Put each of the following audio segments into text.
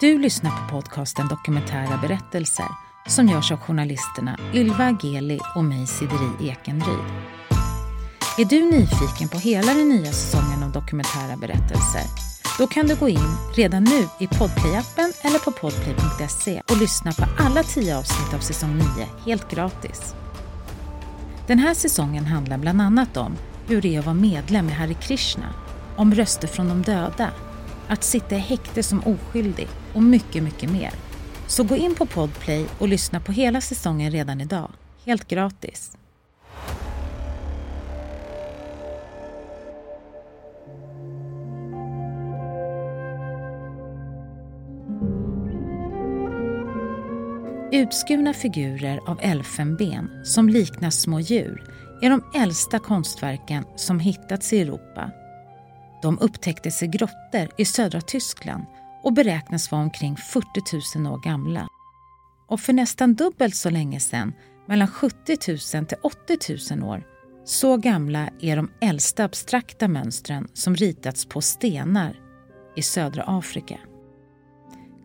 Du lyssnar på podcasten Dokumentära berättelser som görs av journalisterna Ylva Ageli och mig Sideri Ekenryd. Är du nyfiken på hela den nya säsongen av Dokumentära berättelser? Då kan du gå in redan nu i Podplay-appen eller på podplay.se och lyssna på alla tio avsnitt av säsong 9 helt gratis. Den här säsongen handlar bland annat om hur det är att vara medlem i Hare Krishna, om röster från de döda, att sitta i häkte som oskyldig och mycket, mycket mer. Så gå in på Podplay och lyssna på hela säsongen redan idag, helt gratis. Utskurna figurer av elfenben som liknar små djur är de äldsta konstverken som hittats i Europa. De upptäcktes i grottor i södra Tyskland och beräknas vara omkring 40 000 år gamla. Och för nästan dubbelt så länge sedan, mellan 70 000 till 80 000 år, så gamla är de äldsta abstrakta mönstren som ritats på stenar i södra Afrika.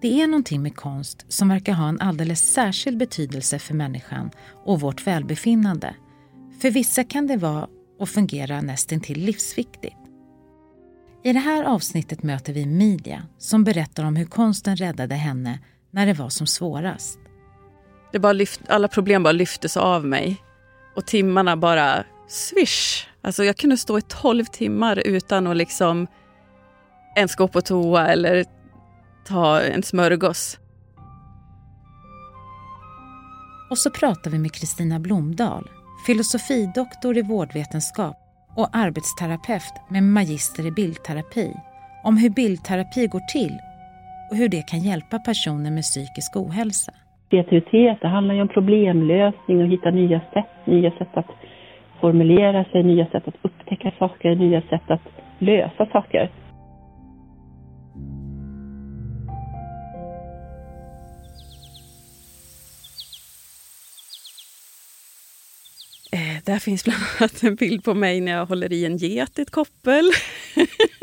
Det är någonting med konst som verkar ha en alldeles särskild betydelse för människan och vårt välbefinnande. För vissa kan det vara och fungera nästintill livsviktigt. I det här avsnittet möter vi Media som berättar om hur konsten räddade henne när det var som svårast. Det bara lyft, alla problem bara lyftes av mig och timmarna bara swish. Alltså jag kunde stå i tolv timmar utan att liksom ens gå på toa eller ta en smörgås. Och så pratar vi med Kristina Blomdahl, filosofidoktor i vårdvetenskap och arbetsterapeut med magister i bildterapi om hur bildterapi går till och hur det kan hjälpa personer med psykisk ohälsa. Kreativitet, det handlar ju om problemlösning och hitta nya sätt, nya sätt att formulera sig, nya sätt att upptäcka saker, nya sätt att lösa saker. Där finns bland annat en bild på mig när jag håller i en get i ett koppel.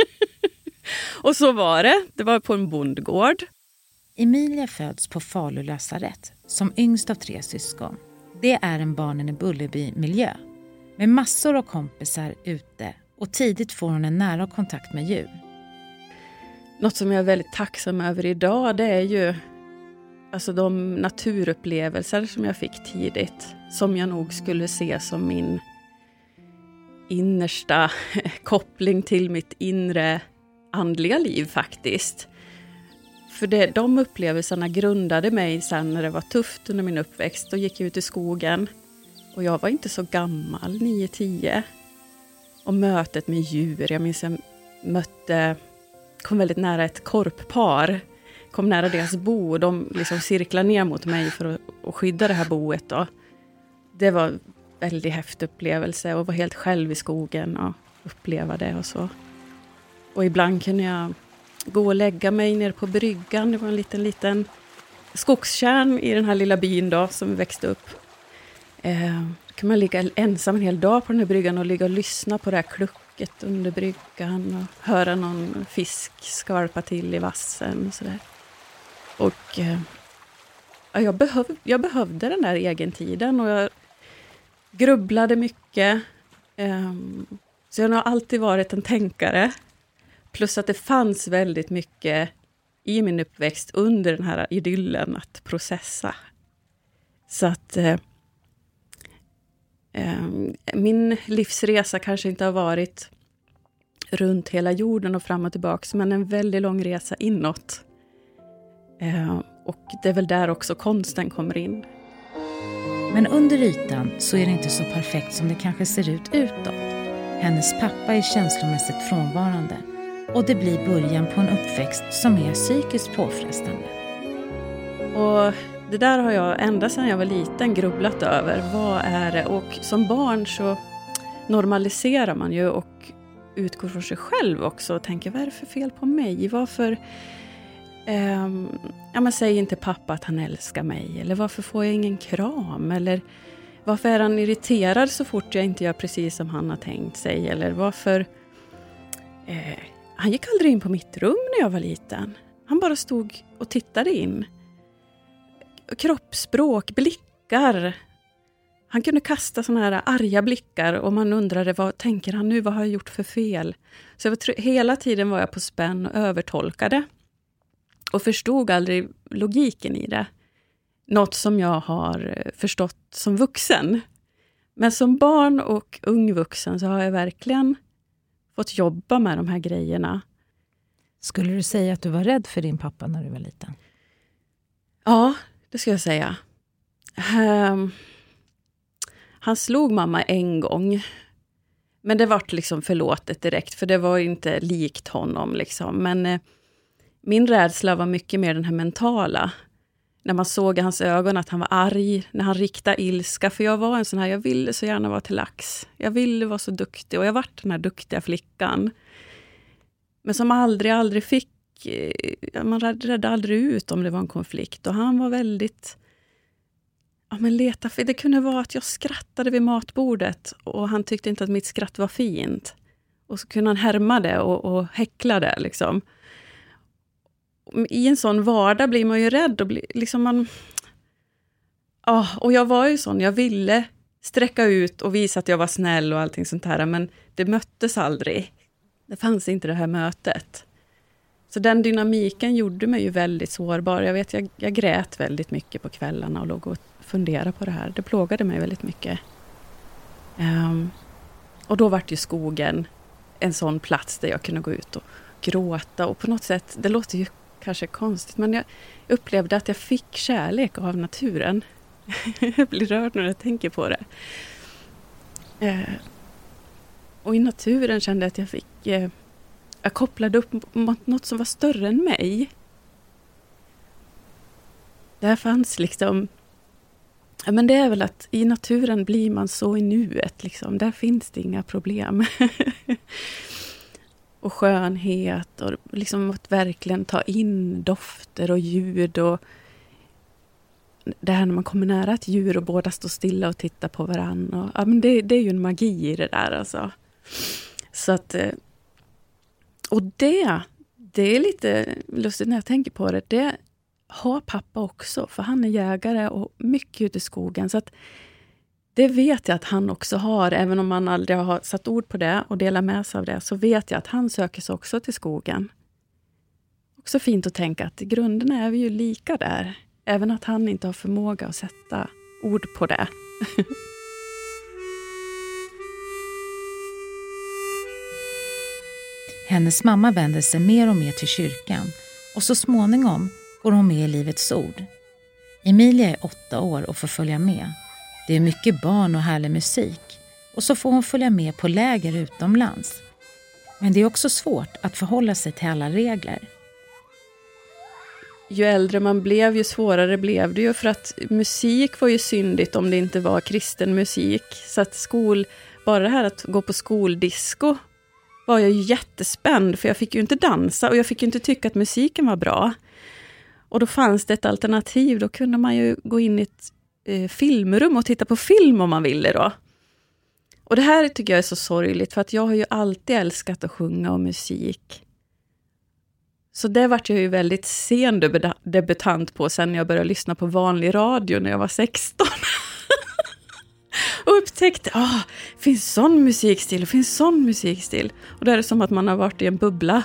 och så var det. Det var på en bondgård. Emilia föds på Falu lasarett som yngst av tre syskon. Det är en barnen i Bullerby-miljö med massor av kompisar ute och tidigt får hon en nära kontakt med djur. Något som jag är väldigt tacksam över idag det är ju alltså de naturupplevelser som jag fick tidigt, som jag nog skulle se som min innersta koppling till mitt inre andliga liv faktiskt. För det, de upplevelserna grundade mig sen när det var tufft under min uppväxt. Då gick jag ut i skogen och jag var inte så gammal, 9-10. Och mötet med djur, jag minns jag mötte, kom väldigt nära ett korppar kom nära deras bo och de liksom cirklade ner mot mig för att, att skydda det här boet. Då. Det var en väldigt häftig upplevelse och vara helt själv i skogen och uppleva det och så. Och ibland kunde jag gå och lägga mig nere på bryggan. Det var en liten, liten skogskärn i den här lilla byn då, som vi växte upp. Eh, då kan man ligga ensam en hel dag på den här bryggan och ligga och lyssna på det här klucket under bryggan och höra någon fisk skvalpa till i vassen och sådär. Och eh, jag, behöv, jag behövde den där egentiden och jag grubblade mycket. Eh, så jag har alltid varit en tänkare. Plus att det fanns väldigt mycket i min uppväxt under den här idyllen att processa. Så att eh, eh, min livsresa kanske inte har varit runt hela jorden och fram och tillbaks, men en väldigt lång resa inåt. Eh, och det är väl där också konsten kommer in. Men under ytan så är det inte så perfekt som det kanske ser ut utåt. Hennes pappa är känslomässigt frånvarande och det blir början på en uppväxt som är psykiskt påfrestande. Och det där har jag ända sedan jag var liten grubblat över. Vad är det? Och som barn så normaliserar man ju och utgår från sig själv också och tänker vad är det för fel på mig? Varför Um, ja, men säg inte pappa att han älskar mig, eller varför får jag ingen kram? Eller varför är han irriterad så fort jag inte gör precis som han har tänkt sig? Eller varför... Eh, han gick aldrig in på mitt rum när jag var liten. Han bara stod och tittade in. Kroppsspråk, blickar. Han kunde kasta såna här arga blickar och man undrade vad tänker han nu, vad har jag gjort för fel? Så var, hela tiden var jag på spänn och övertolkade. Och förstod aldrig logiken i det. Något som jag har förstått som vuxen. Men som barn och ung vuxen så har jag verkligen fått jobba med de här grejerna. Skulle du säga att du var rädd för din pappa när du var liten? Ja, det ska jag säga. Um, han slog mamma en gång. Men det vart liksom förlåtet direkt, för det var inte likt honom. Liksom. Men eh, min rädsla var mycket mer den här mentala när man såg i hans ögon att han var arg, när han riktade ilska. För jag var en sån här, jag ville så gärna vara till lax. Jag ville vara så duktig och jag vart den här duktiga flickan. Men som aldrig, aldrig fick... Eh, man redde aldrig ut om det var en konflikt. Och han var väldigt... Ja, men leta, för det kunde vara att jag skrattade vid matbordet och han tyckte inte att mitt skratt var fint. Och så kunde han härma det och, och häckla det. Liksom i en sån vardag blir man ju rädd och blir, liksom man... Ja, och jag var ju sån, jag ville sträcka ut och visa att jag var snäll och allting sånt här, men det möttes aldrig. Det fanns inte det här mötet. Så den dynamiken gjorde mig ju väldigt sårbar. Jag vet, jag, jag grät väldigt mycket på kvällarna och låg och funderade på det här. Det plågade mig väldigt mycket. Um, och då vart ju skogen en sån plats där jag kunde gå ut och gråta och på något sätt, det låter ju kanske konstigt, men jag upplevde att jag fick kärlek av naturen. jag blir rörd när jag tänker på det. Eh, och i naturen kände jag att jag fick... Eh, jag kopplade upp mot något som var större än mig. Där fanns liksom... Ja, men det är väl att i naturen blir man så i nuet, liksom. Där finns det inga problem. och skönhet och liksom att verkligen ta in dofter och ljud och det här när man kommer nära ett djur och båda står stilla och tittar på varandra. Och, ja, men det, det är ju en magi i det där alltså. Så att... Eh, och det, det är lite lustigt när jag tänker på det. Det har pappa också, för han är jägare och mycket ute i skogen. Så att det vet jag att han också har, även om han aldrig har satt ord på det och delat med sig av det, så vet jag att han söker sig också till skogen. Också fint att tänka att i grunderna är vi ju lika där, även att han inte har förmåga att sätta ord på det. Hennes mamma vänder sig mer och mer till kyrkan och så småningom går hon med i Livets Ord. Emilia är åtta år och får följa med. Det är mycket barn och härlig musik och så får hon följa med på läger utomlands. Men det är också svårt att förhålla sig till alla regler. Ju äldre man blev, ju svårare blev det ju för att musik var ju syndigt om det inte var kristen musik. Så att skol, bara det här att gå på skoldisco var jag ju jättespänd, för jag fick ju inte dansa och jag fick ju inte tycka att musiken var bra. Och då fanns det ett alternativ, då kunde man ju gå in i ett eh, filmrum och titta på film om man ville då. Och det här tycker jag är så sorgligt, för att jag har ju alltid älskat att sjunga och musik. Så det vart jag ju väldigt sen debutant på sen när jag började lyssna på vanlig radio när jag var 16. och upptäckte, ah, finns sån musikstil, och finns sån musikstil. Och då är det som att man har varit i en bubbla.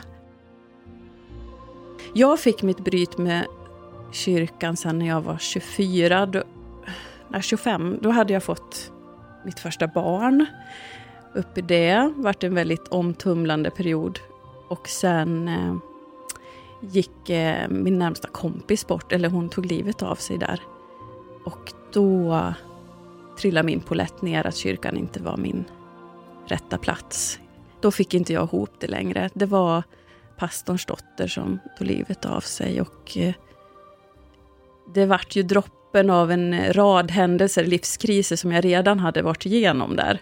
Jag fick mitt bryt med kyrkan sen när jag var 24. När 25, då hade jag fått mitt första barn. Upp i det, vart en väldigt omtumlande period. Och sen eh, gick eh, min närmsta kompis bort, eller hon tog livet av sig där. Och då trillade min polett ner att kyrkan inte var min rätta plats. Då fick inte jag ihop det längre. Det var pastorns dotter som tog livet av sig och eh, det vart ju droppen av en rad händelser, livskriser som jag redan hade varit igenom där.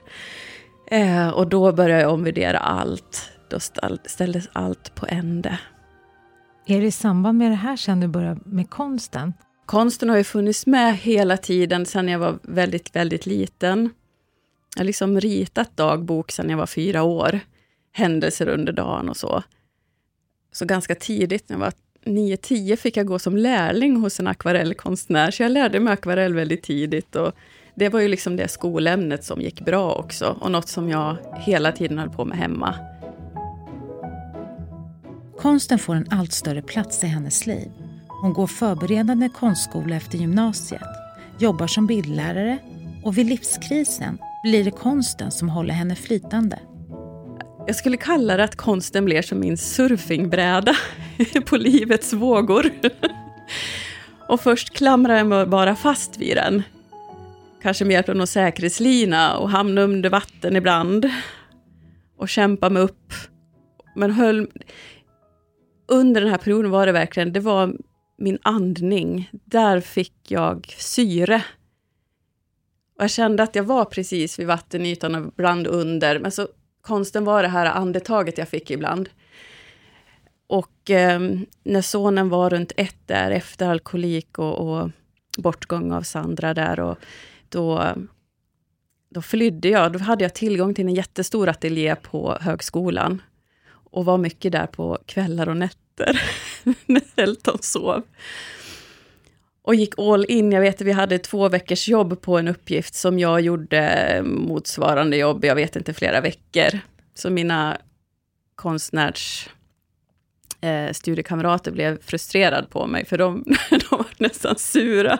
Eh, och då började jag omvärdera allt. Då ställdes allt på ände. Är det i samband med det här sen du började med konsten? Konsten har ju funnits med hela tiden sedan jag var väldigt, väldigt liten. Jag har liksom ritat dagbok sedan jag var fyra år. Händelser under dagen och så. Så ganska tidigt, när jag var 9-10 fick jag gå som lärling hos en akvarellkonstnär, så jag lärde mig akvarell väldigt tidigt. Och det var ju liksom det skolämnet som gick bra också, och något som jag hela tiden höll på med hemma. Konsten får en allt större plats i hennes liv. Hon går förberedande konstskola efter gymnasiet, jobbar som bildlärare och vid livskrisen blir det konsten som håller henne flytande. Jag skulle kalla det att konsten blir som min surfingbräda på livets vågor. och först klamrar jag mig bara fast vid den. Kanske med hjälp av någon säkerhetslina och hamnade under vatten ibland. Och kämpa mig upp. Men höll... Under den här perioden var det verkligen, det var min andning. Där fick jag syre. Och jag kände att jag var precis vid vattenytan och ibland under. Men så konsten var det här andetaget jag fick ibland. Och eh, när sonen var runt ett där, efter alkoholik och, och bortgång av Sandra där, och då, då flydde jag. Då hade jag tillgång till en jättestor ateljé på högskolan. Och var mycket där på kvällar och nätter, när Elton sov och gick all in. Jag vet att vi hade två veckors jobb på en uppgift som jag gjorde motsvarande jobb, jag vet inte, flera veckor. Så mina konstnärs eh, studiekamrater blev frustrerade på mig, för de, de var nästan sura.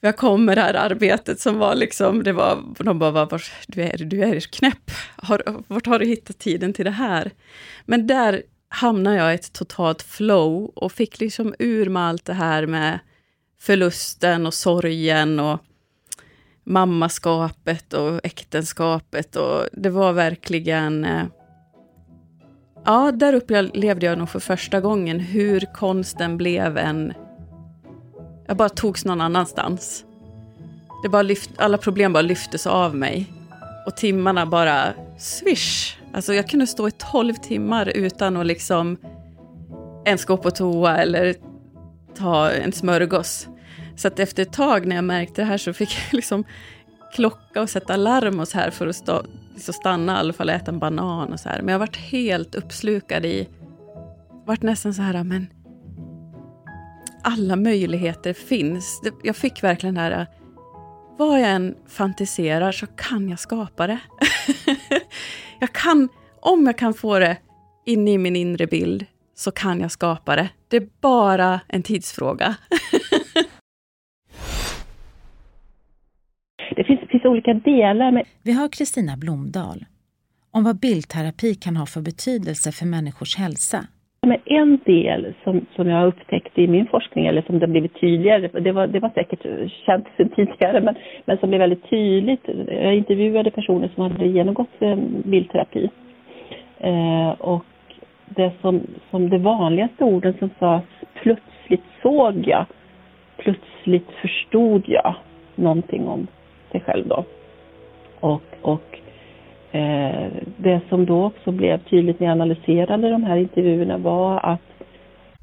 Jag kom med det här arbetet som var liksom, det var, de bara, var, du, är, du är knäpp, har, vart har du hittat tiden till det här? Men där hamnade jag i ett totalt flow och fick liksom ur med allt det här med förlusten och sorgen och mammaskapet och äktenskapet. Och det var verkligen... Eh, ja, där upplevde jag nog för första gången hur konsten blev en... Jag bara togs någon annanstans. Det bara lyft, alla problem bara lyftes av mig. Och timmarna bara swish. Alltså jag kunde stå i tolv timmar utan att liksom ens gå på toa eller ta en smörgås. Så att efter ett tag när jag märkte det här så fick jag liksom klocka och sätta larm och så här för att stå, liksom stanna i alla fall äta en banan och så här. Men jag varit helt uppslukad i, varit nästan så här, men alla möjligheter finns. Jag fick verkligen det här, vad jag än fantiserar så kan jag skapa det. jag kan, om jag kan få det in i min inre bild så kan jag skapa det. Det är bara en tidsfråga. det finns, finns olika delar. Med... Vi har Kristina Blomdahl om vad bildterapi kan ha för betydelse för människors hälsa. Men en del som, som jag har upptäckt i min forskning, eller som det har blivit tydligare, det var, det var säkert känt sedan tidigare, men, men som blev väldigt tydligt. Jag intervjuade personer som hade genomgått eh, bildterapi. Eh, och det som, som de vanligaste orden som sades, plötsligt såg jag, plötsligt förstod jag någonting om sig själv då. Och, och eh, det som då också blev tydligt när jag analyserade de här intervjuerna var att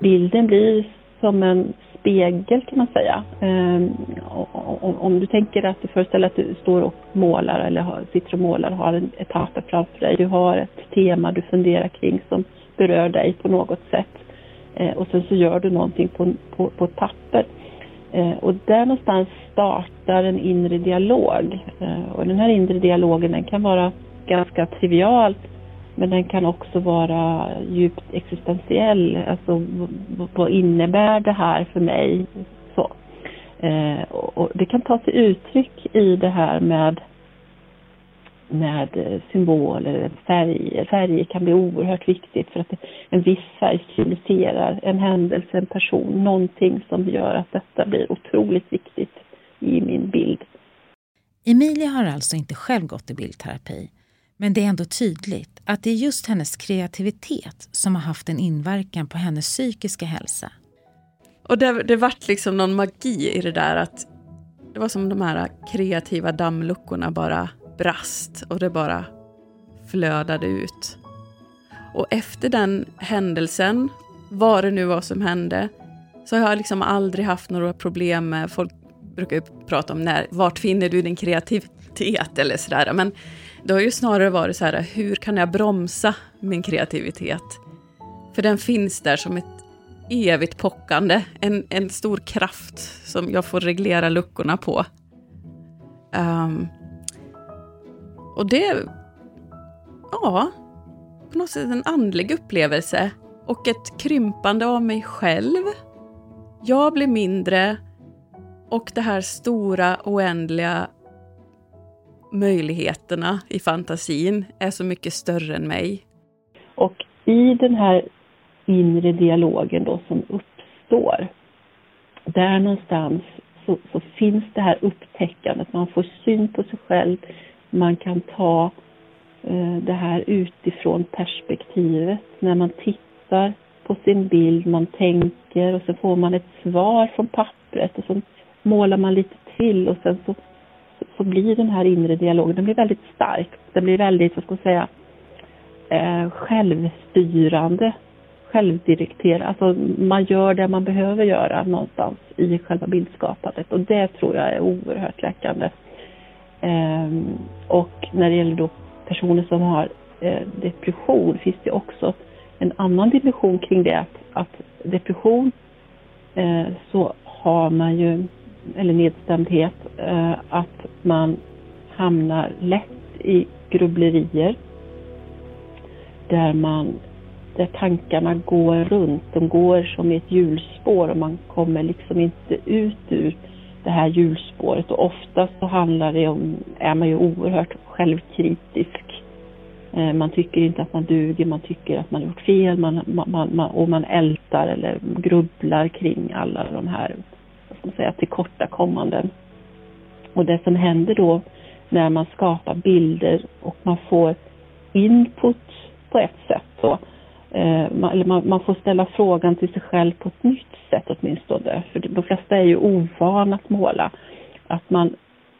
Bilden blir som en spegel kan man säga. Ehm, om du tänker att du föreställer att du står och målar eller sitter och målar och har ett papper framför dig. Du har ett tema du funderar kring som berör dig på något sätt. Ehm, och sen så gör du någonting på, på, på ett papper. Ehm, och där någonstans startar en inre dialog. Och den här inre dialogen den kan vara ganska trivial men den kan också vara djupt existentiell. Alltså vad innebär det här för mig? Så. Eh, och det kan ta sig uttryck i det här med med eh, symboler, färger. Färger kan bli oerhört viktigt för att en viss färg symboliserar en händelse, en person, någonting som gör att detta blir otroligt viktigt i min bild. Emilia har alltså inte själv gått i bildterapi men det är ändå tydligt att det är just hennes kreativitet som har haft en inverkan på hennes psykiska hälsa. Och det, det vart liksom någon magi i det där att det var som de här kreativa dammluckorna bara brast och det bara flödade ut. Och efter den händelsen, vad det nu var som hände, så har jag liksom aldrig haft några problem med, folk brukar ju prata om när, vart finner du din kreativitet eller sådär, men det har ju snarare varit så här, hur kan jag bromsa min kreativitet? För den finns där som ett evigt pockande, en, en stor kraft som jag får reglera luckorna på. Um, och det, ja, på något sätt en andlig upplevelse och ett krympande av mig själv. Jag blir mindre och det här stora, oändliga möjligheterna i fantasin är så mycket större än mig. Och i den här inre dialogen då som uppstår, där någonstans så, så, finns det här upptäckandet, man får syn på sig själv, man kan ta eh, det här utifrån perspektivet. När man tittar på sin bild, man tänker och så får man ett svar från pappret och så målar man lite till och sen så, så, blir den här inre dialogen, den blir väldigt stark. Den blir väldigt, vad ska man säga, eh, självstyrande, självdirekterad. Alltså man gör det man behöver göra någonstans i själva bildskapandet och det tror jag är oerhört läkande. Eh, och när det gäller då personer som har eh, depression finns det också en annan dimension kring det. Att, att depression eh, så har man ju eller nedstämdhet, eh, att man hamnar lätt i grubblerier där man där tankarna går runt. De går som i ett hjulspår och man kommer liksom inte ut ur det här hjulspåret och oftast så handlar det om, är man ju oerhört självkritisk. Eh, man tycker inte att man duger, man tycker att man har gjort fel man, man, man, och man ältar eller grubblar kring alla de här man säga, tillkortakommanden. Och det som händer då när man skapar bilder och man får input på ett sätt så, eh, man, eller man, man, får ställa frågan till sig själv på ett nytt sätt åtminstone. För de flesta är ju ovana att måla. Att man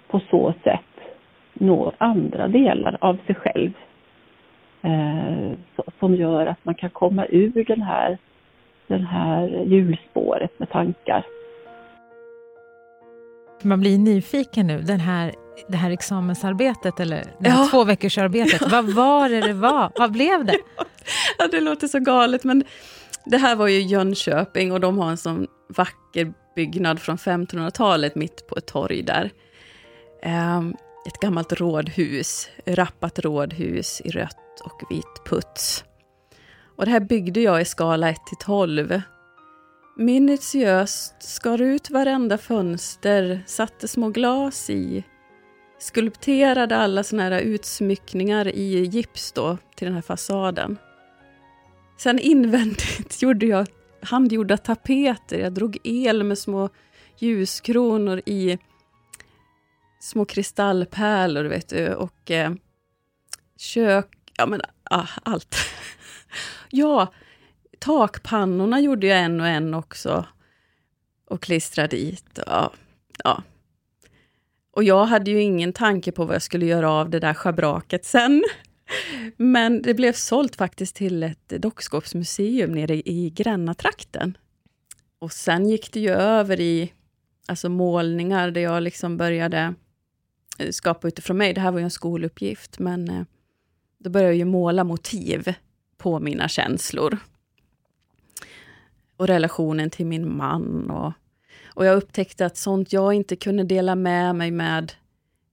på så sätt når andra delar av sig själv. Eh, som gör att man kan komma ur den här, den här hjulspåret med tankar. Man blir nyfiken nu, den här, det här examensarbetet eller det här ja. två veckors arbetet. Vad var det det var? Vad blev det? Ja, det låter så galet, men det här var ju Jönköping och de har en sån vacker byggnad från 1500-talet mitt på ett torg där. Um, ett gammalt rådhus, rappat rådhus i rött och vit puts. Och det här byggde jag i skala 1 till 12 Minutiöst skar ut varenda fönster, satte små glas i, skulpterade alla såna här utsmyckningar i gips då till den här fasaden. Sen invändigt gjorde jag handgjorda tapeter. Jag drog el med små ljuskronor i små kristallpärlor, vet du, och eh, kök, ja men ah, allt. ja, takpannorna gjorde jag en och en också. Och klistrade dit. Och, ja. och jag hade ju ingen tanke på vad jag skulle göra av det där schabraket sen. Men det blev sålt faktiskt till ett dockskåpsmuseum nere i Grännatrakten. Och sen gick det ju över i alltså målningar där jag liksom började eh, skapa utifrån mig. Det här var ju en skoluppgift, men eh, då började jag ju måla motiv på mina känslor och relationen till min man. Och, och jag upptäckte att sånt jag inte kunde dela med mig med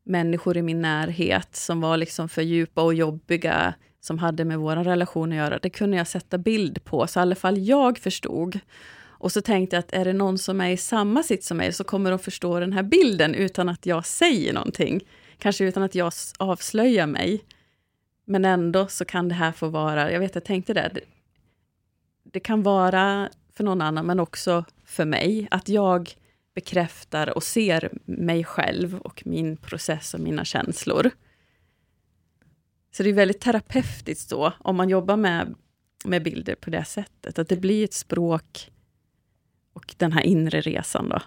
människor i min närhet som var liksom för djupa och jobbiga, som hade med vår relation att göra, det kunde jag sätta bild på, så i alla fall jag förstod. Och så tänkte jag att är det någon som är i samma sitt som mig så kommer de förstå den här bilden utan att jag säger någonting. Kanske utan att jag avslöjar mig. Men ändå så kan det här få vara, jag vet jag tänkte det, det kan vara för någon annan, men också för mig. Att jag bekräftar och ser mig själv och min process och mina känslor. Så det är väldigt terapeutiskt då, om man jobbar med, med bilder på det sättet, att det blir ett språk och den här inre resan då.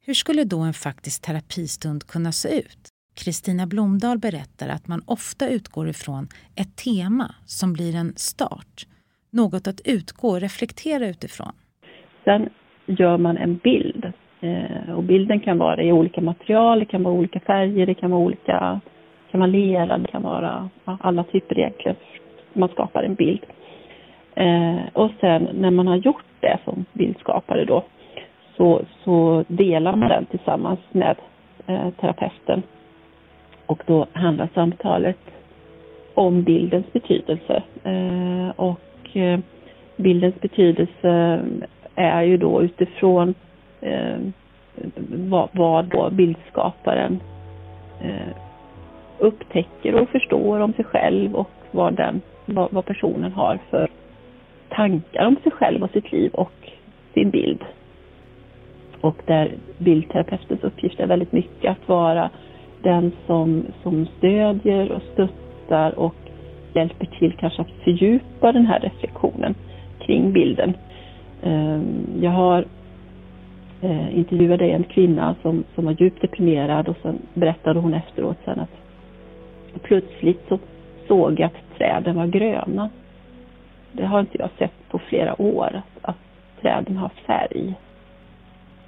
Hur skulle då en faktisk terapistund kunna se ut? Kristina Blomdahl berättar att man ofta utgår ifrån ett tema som blir en start. Något att utgå och reflektera utifrån. Sen gör man en bild. Eh, och bilden kan vara i olika material, det kan vara olika färger, det kan vara olika, kan vara lera, det kan vara alla typer egentligen. Man skapar en bild. Eh, och sen när man har gjort det som bildskapare då, så, så delar man den tillsammans med eh, terapeuten. Och då handlar samtalet om bildens betydelse. Eh, och Eh, bildens betydelse är ju då utifrån eh, vad, vad då bildskaparen eh, upptäcker och förstår om sig själv och vad, den, vad, vad personen har för tankar om sig själv och sitt liv och sin bild. Och där bildterapeutens uppgift är väldigt mycket att vara den som, som stödjer och stöttar och hjälper till kanske att fördjupa den här reflektionen kring bilden. Ehm, jag har intervjuade intervjuat en kvinna som, som var djupt deprimerad och sen berättade hon efteråt sen att plötsligt så såg jag att träden var gröna. Det har inte jag sett på flera år, att, att träden har färg.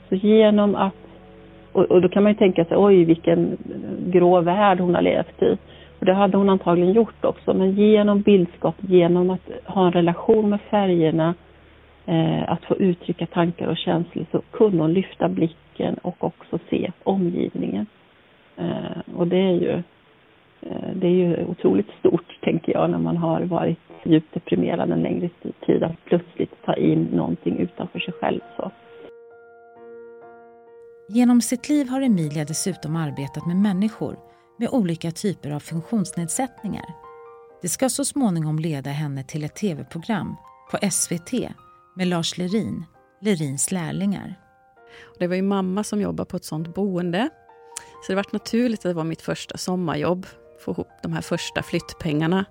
Så genom att, och, och, då kan man ju tänka sig, oj vilken grå värld hon har levt i. Och det hade hon antagligen gjort också, men genom bildskap, genom att ha en relation med färgerna, eh, att få uttrycka tankar och känslor, så kunde hon lyfta blicken och också se omgivningen. Eh, och det är ju eh, det är ju otroligt stort, tänker jag, när man har varit djupt deprimerad en längre tid, att plötsligt ta in någonting utanför sig själv. Så. Genom sitt liv har Emilia dessutom arbetat med människor med olika typer av funktionsnedsättningar. Det ska så småningom leda henne till ett tv-program på SVT med Lars Lerin, Lerins lärlingar. Det var ju mamma som jobbade på ett sånt boende. Så det var naturligt att det var mitt första sommarjobb, få ihop de här första flyttpengarna.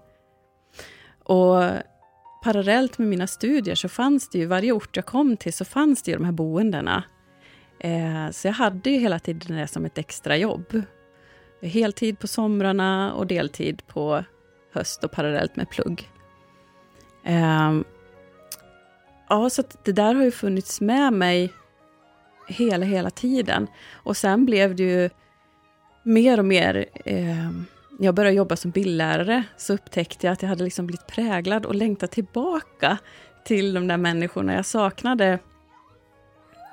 Och parallellt med mina studier så fanns det ju, varje ort jag kom till så fanns det ju de här boendena. Eh, så jag hade ju hela tiden det som ett extra jobb. Heltid på somrarna och deltid på höst och parallellt med plugg. Eh, ja, så det där har ju funnits med mig hela, hela tiden. Och sen blev det ju mer och mer eh, när jag började jobba som bildlärare så upptäckte jag att jag hade liksom blivit präglad och längtat tillbaka till de där människorna. Jag saknade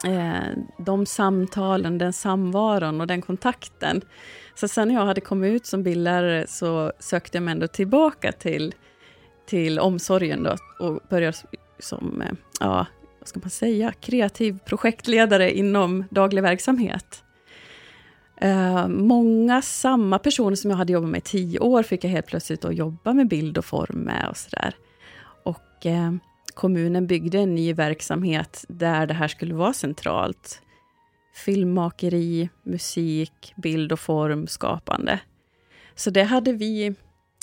Eh, de samtalen, den samvaron och den kontakten. Så sen när jag hade kommit ut som bildlärare så sökte jag mig ändå tillbaka till, till omsorgen då, och började som, eh, ja, vad ska man säga, kreativ projektledare inom daglig verksamhet. Uh, många samma personer som jag hade jobbat med i tio år fick jag helt plötsligt att jobba med bild och form med och sådär. Och uh, kommunen byggde en ny verksamhet där det här skulle vara centralt. Filmmakeri, musik, bild och form, skapande. Så det hade vi,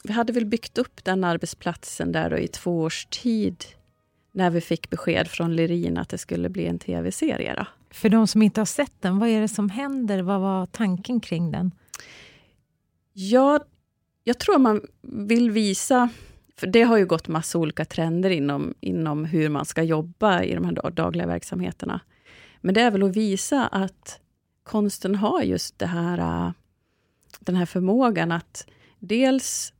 vi hade väl byggt upp den arbetsplatsen där i två års tid när vi fick besked från Lerin att det skulle bli en tv-serie. För de som inte har sett den, vad är det som händer? Vad var tanken kring den? Ja, jag tror man vill visa för det har ju gått massa olika trender inom, inom hur man ska jobba i de här dagliga verksamheterna. Men det är väl att visa att konsten har just det här, äh, den här förmågan att dels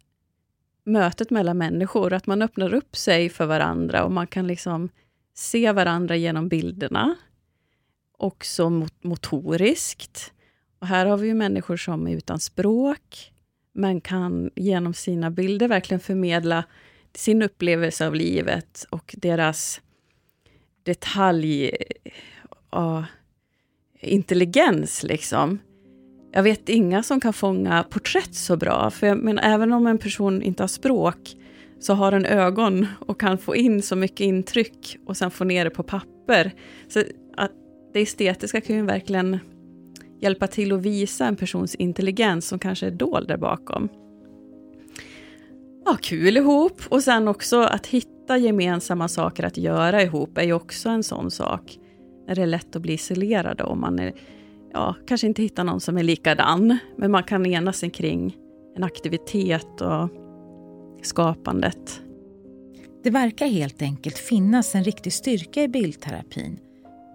mötet mellan människor, att man öppnar upp sig för varandra och man kan liksom se varandra genom bilderna. Också motoriskt. Och här har vi ju människor som är utan språk, men kan genom sina bilder verkligen förmedla sin upplevelse av livet och deras detalj... Uh, intelligens liksom. Jag vet inga som kan fånga porträtt så bra, för jag menar, även om en person inte har språk, så har den ögon och kan få in så mycket intryck och sen få ner det på papper. Så att det estetiska kan ju verkligen hjälpa till att visa en persons intelligens som kanske är dold där bakom. ha kul ihop och sen också att hitta gemensamma saker att göra ihop är ju också en sån sak. När det är lätt att bli isolerade om man är, ja, kanske inte hittar någon som är likadan, men man kan enas kring en aktivitet och skapandet. Det verkar helt enkelt finnas en riktig styrka i bildterapin.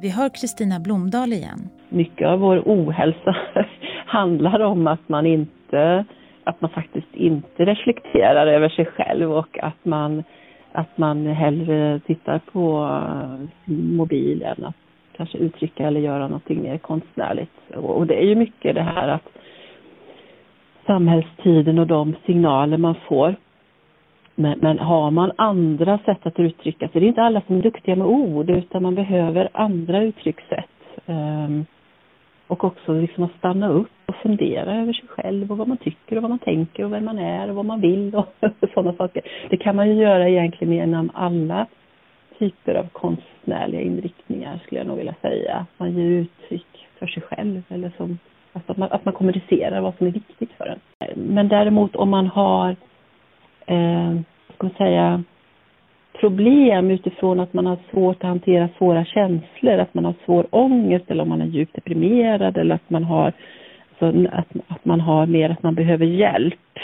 Vi hör Kristina Blomdahl igen. Mycket av vår ohälsa handlar om att man inte att man faktiskt inte reflekterar över sig själv och att man, att man hellre tittar på eh, mobilen, att kanske uttrycka eller göra någonting mer konstnärligt. Och det är ju mycket det här att samhällstiden och de signaler man får. Men, men har man andra sätt att uttrycka sig, det är inte alla som är duktiga med ord utan man behöver andra uttryckssätt. Um, och också liksom att stanna upp och fundera över sig själv och vad man tycker och vad man tänker och vem man är och vad man vill och sådana saker. Det kan man ju göra egentligen genom alla typer av konstnärliga inriktningar skulle jag nog vilja säga. Man ger uttryck för sig själv eller som, alltså att, man, att man kommunicerar vad som är viktigt för en. Men däremot om man har, eh, ska man säga, problem utifrån att man har svårt att hantera svåra känslor, att man har svår ångest eller om man är djupt deprimerad eller att man har, alltså, att, att man har mer att man behöver hjälp.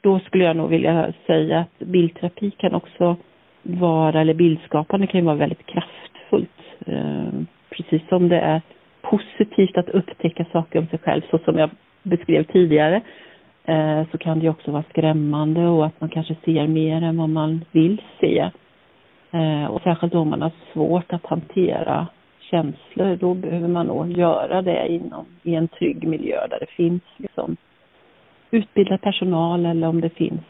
Då skulle jag nog vilja säga att bildterapi kan också vara, eller bildskapande kan ju vara väldigt kraftfullt. Eh, precis som det är positivt att upptäcka saker om sig själv, så som jag beskrev tidigare, Eh, så kan det också vara skrämmande och att man kanske ser mer än vad man vill se. Eh, och särskilt om man har svårt att hantera känslor, då behöver man nog göra det inom, i en trygg miljö där det finns liksom utbildad personal eller om det finns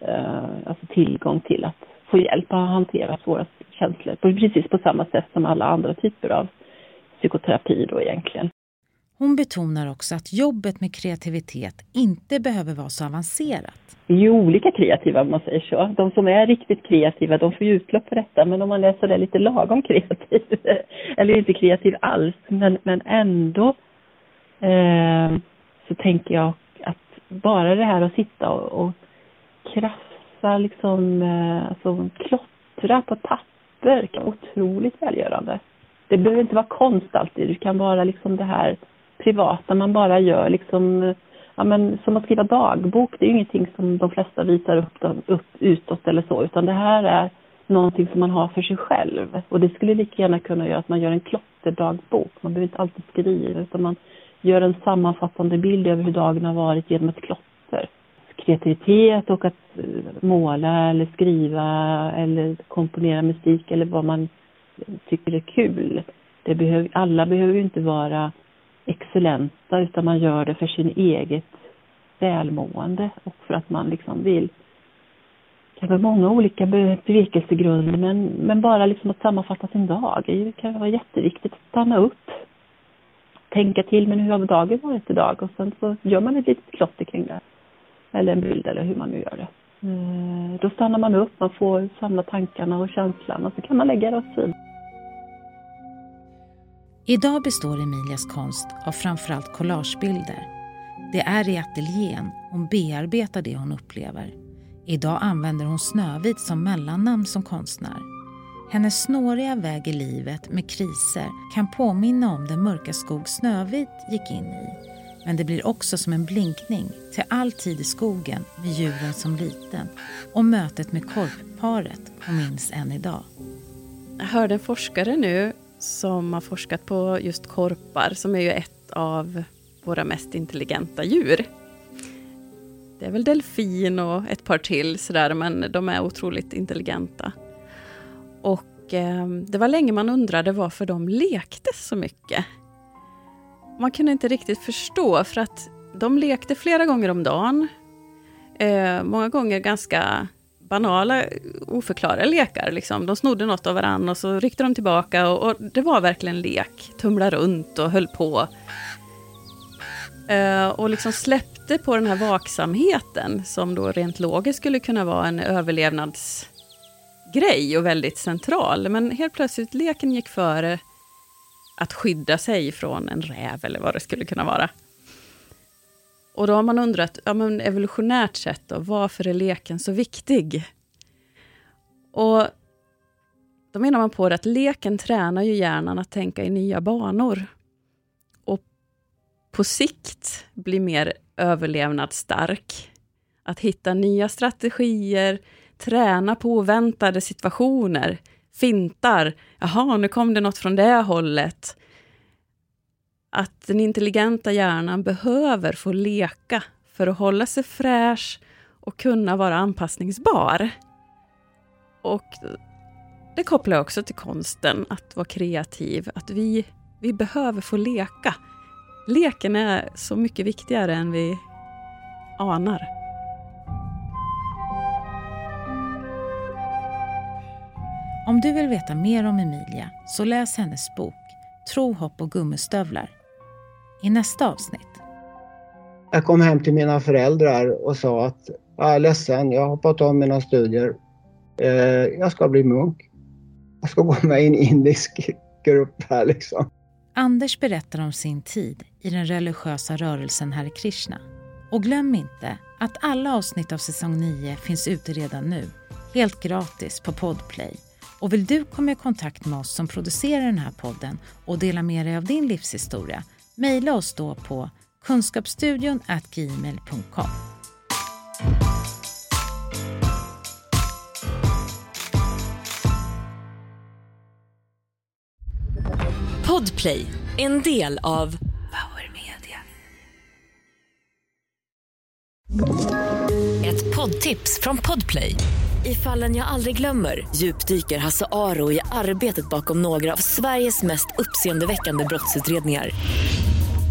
eh, alltså tillgång till att få hjälp att hantera svåra känslor. Precis på samma sätt som alla andra typer av psykoterapi då egentligen. Hon betonar också att jobbet med kreativitet inte behöver vara så avancerat. Vi är ju olika kreativa om man säger så. De som är riktigt kreativa, de får ju utlopp för detta. Men om man är sådär lite lagom kreativ, eller inte kreativ alls, men, men ändå eh, så tänker jag att bara det här att sitta och, och krafsa, liksom, eh, alltså klottra på papper kan vara otroligt välgörande. Det behöver inte vara konst alltid, det kan vara liksom det här privata man bara gör liksom, ja men som att skriva dagbok, det är ju ingenting som de flesta visar upp, upp utåt eller så, utan det här är någonting som man har för sig själv. Och det skulle lika gärna kunna göra att man gör en klotterdagbok. Man behöver inte alltid skriva, utan man gör en sammanfattande bild över hur dagen har varit genom ett klotter. Kreativitet och att eh, måla eller skriva eller komponera musik eller vad man tycker är kul. Det behöver, alla behöver ju inte vara excellenta utan man gör det för sin eget välmående och för att man liksom vill det kan vara många olika bevekelsegrunder men, men bara liksom att sammanfatta sin dag det kan vara jätteviktigt. Att stanna upp. Tänka till men hur har dagen varit idag? Och sen så gör man ett litet klotter kring det. Eller en bild eller hur man nu gör det. Eh, då stannar man upp, man får samla tankarna och känslan och så kan man lägga det åt sidan. Idag består Emilias konst av framförallt collagebilder. Det är i ateljén hon bearbetar det hon upplever. Idag använder hon Snövit som mellannamn som konstnär. Hennes snåriga väg i livet med kriser kan påminna om den mörka skog Snövit gick in i. Men det blir också som en blinkning till all tid i skogen med djuren som liten och mötet med korpparet hon minns än idag. Jag hörde en forskare nu som har forskat på just korpar, som är ju ett av våra mest intelligenta djur. Det är väl delfin och ett par till sådär, men de är otroligt intelligenta. Och eh, det var länge man undrade varför de lekte så mycket. Man kunde inte riktigt förstå, för att de lekte flera gånger om dagen. Eh, många gånger ganska banala, oförklarliga lekar. Liksom. De snodde något av varandra och så ryckte de tillbaka och, och det var verkligen lek. Tumla runt och höll på. Uh, och liksom släppte på den här vaksamheten som då rent logiskt skulle kunna vara en överlevnadsgrej och väldigt central. Men helt plötsligt leken gick före att skydda sig från en räv eller vad det skulle kunna vara. Och då har man undrat, ja, men evolutionärt sett, då, varför är leken så viktig? Och då menar man på det att leken tränar ju hjärnan att tänka i nya banor. Och på sikt bli mer överlevnadsstark. Att hitta nya strategier, träna på oväntade situationer, fintar. Jaha, nu kom det något från det hållet. Att den intelligenta hjärnan behöver få leka för att hålla sig fräsch och kunna vara anpassningsbar. Och det kopplar också till konsten, att vara kreativ. Att vi, vi behöver få leka. Leken är så mycket viktigare än vi anar. Om du vill veta mer om Emilia så läs hennes bok Tro, hopp och gummistövlar. I nästa avsnitt. Jag kom hem till mina föräldrar och sa att jag är ledsen, jag har hoppat av mina studier. Eh, jag ska bli munk. Jag ska gå med i en indisk grupp här liksom. Anders berättar om sin tid i den religiösa rörelsen Hare Krishna. Och glöm inte att alla avsnitt av säsong 9 finns ute redan nu, helt gratis på Podplay. Och vill du komma i kontakt med oss som producerar den här podden och dela med dig av din livshistoria, mejla oss då på kunskapsstudion gmail.com. Podplay, en del av Power Media. Ett poddtips från Podplay. I fallen jag aldrig glömmer djupdyker Hasse Aro i arbetet bakom några av Sveriges mest uppseendeväckande brottsutredningar.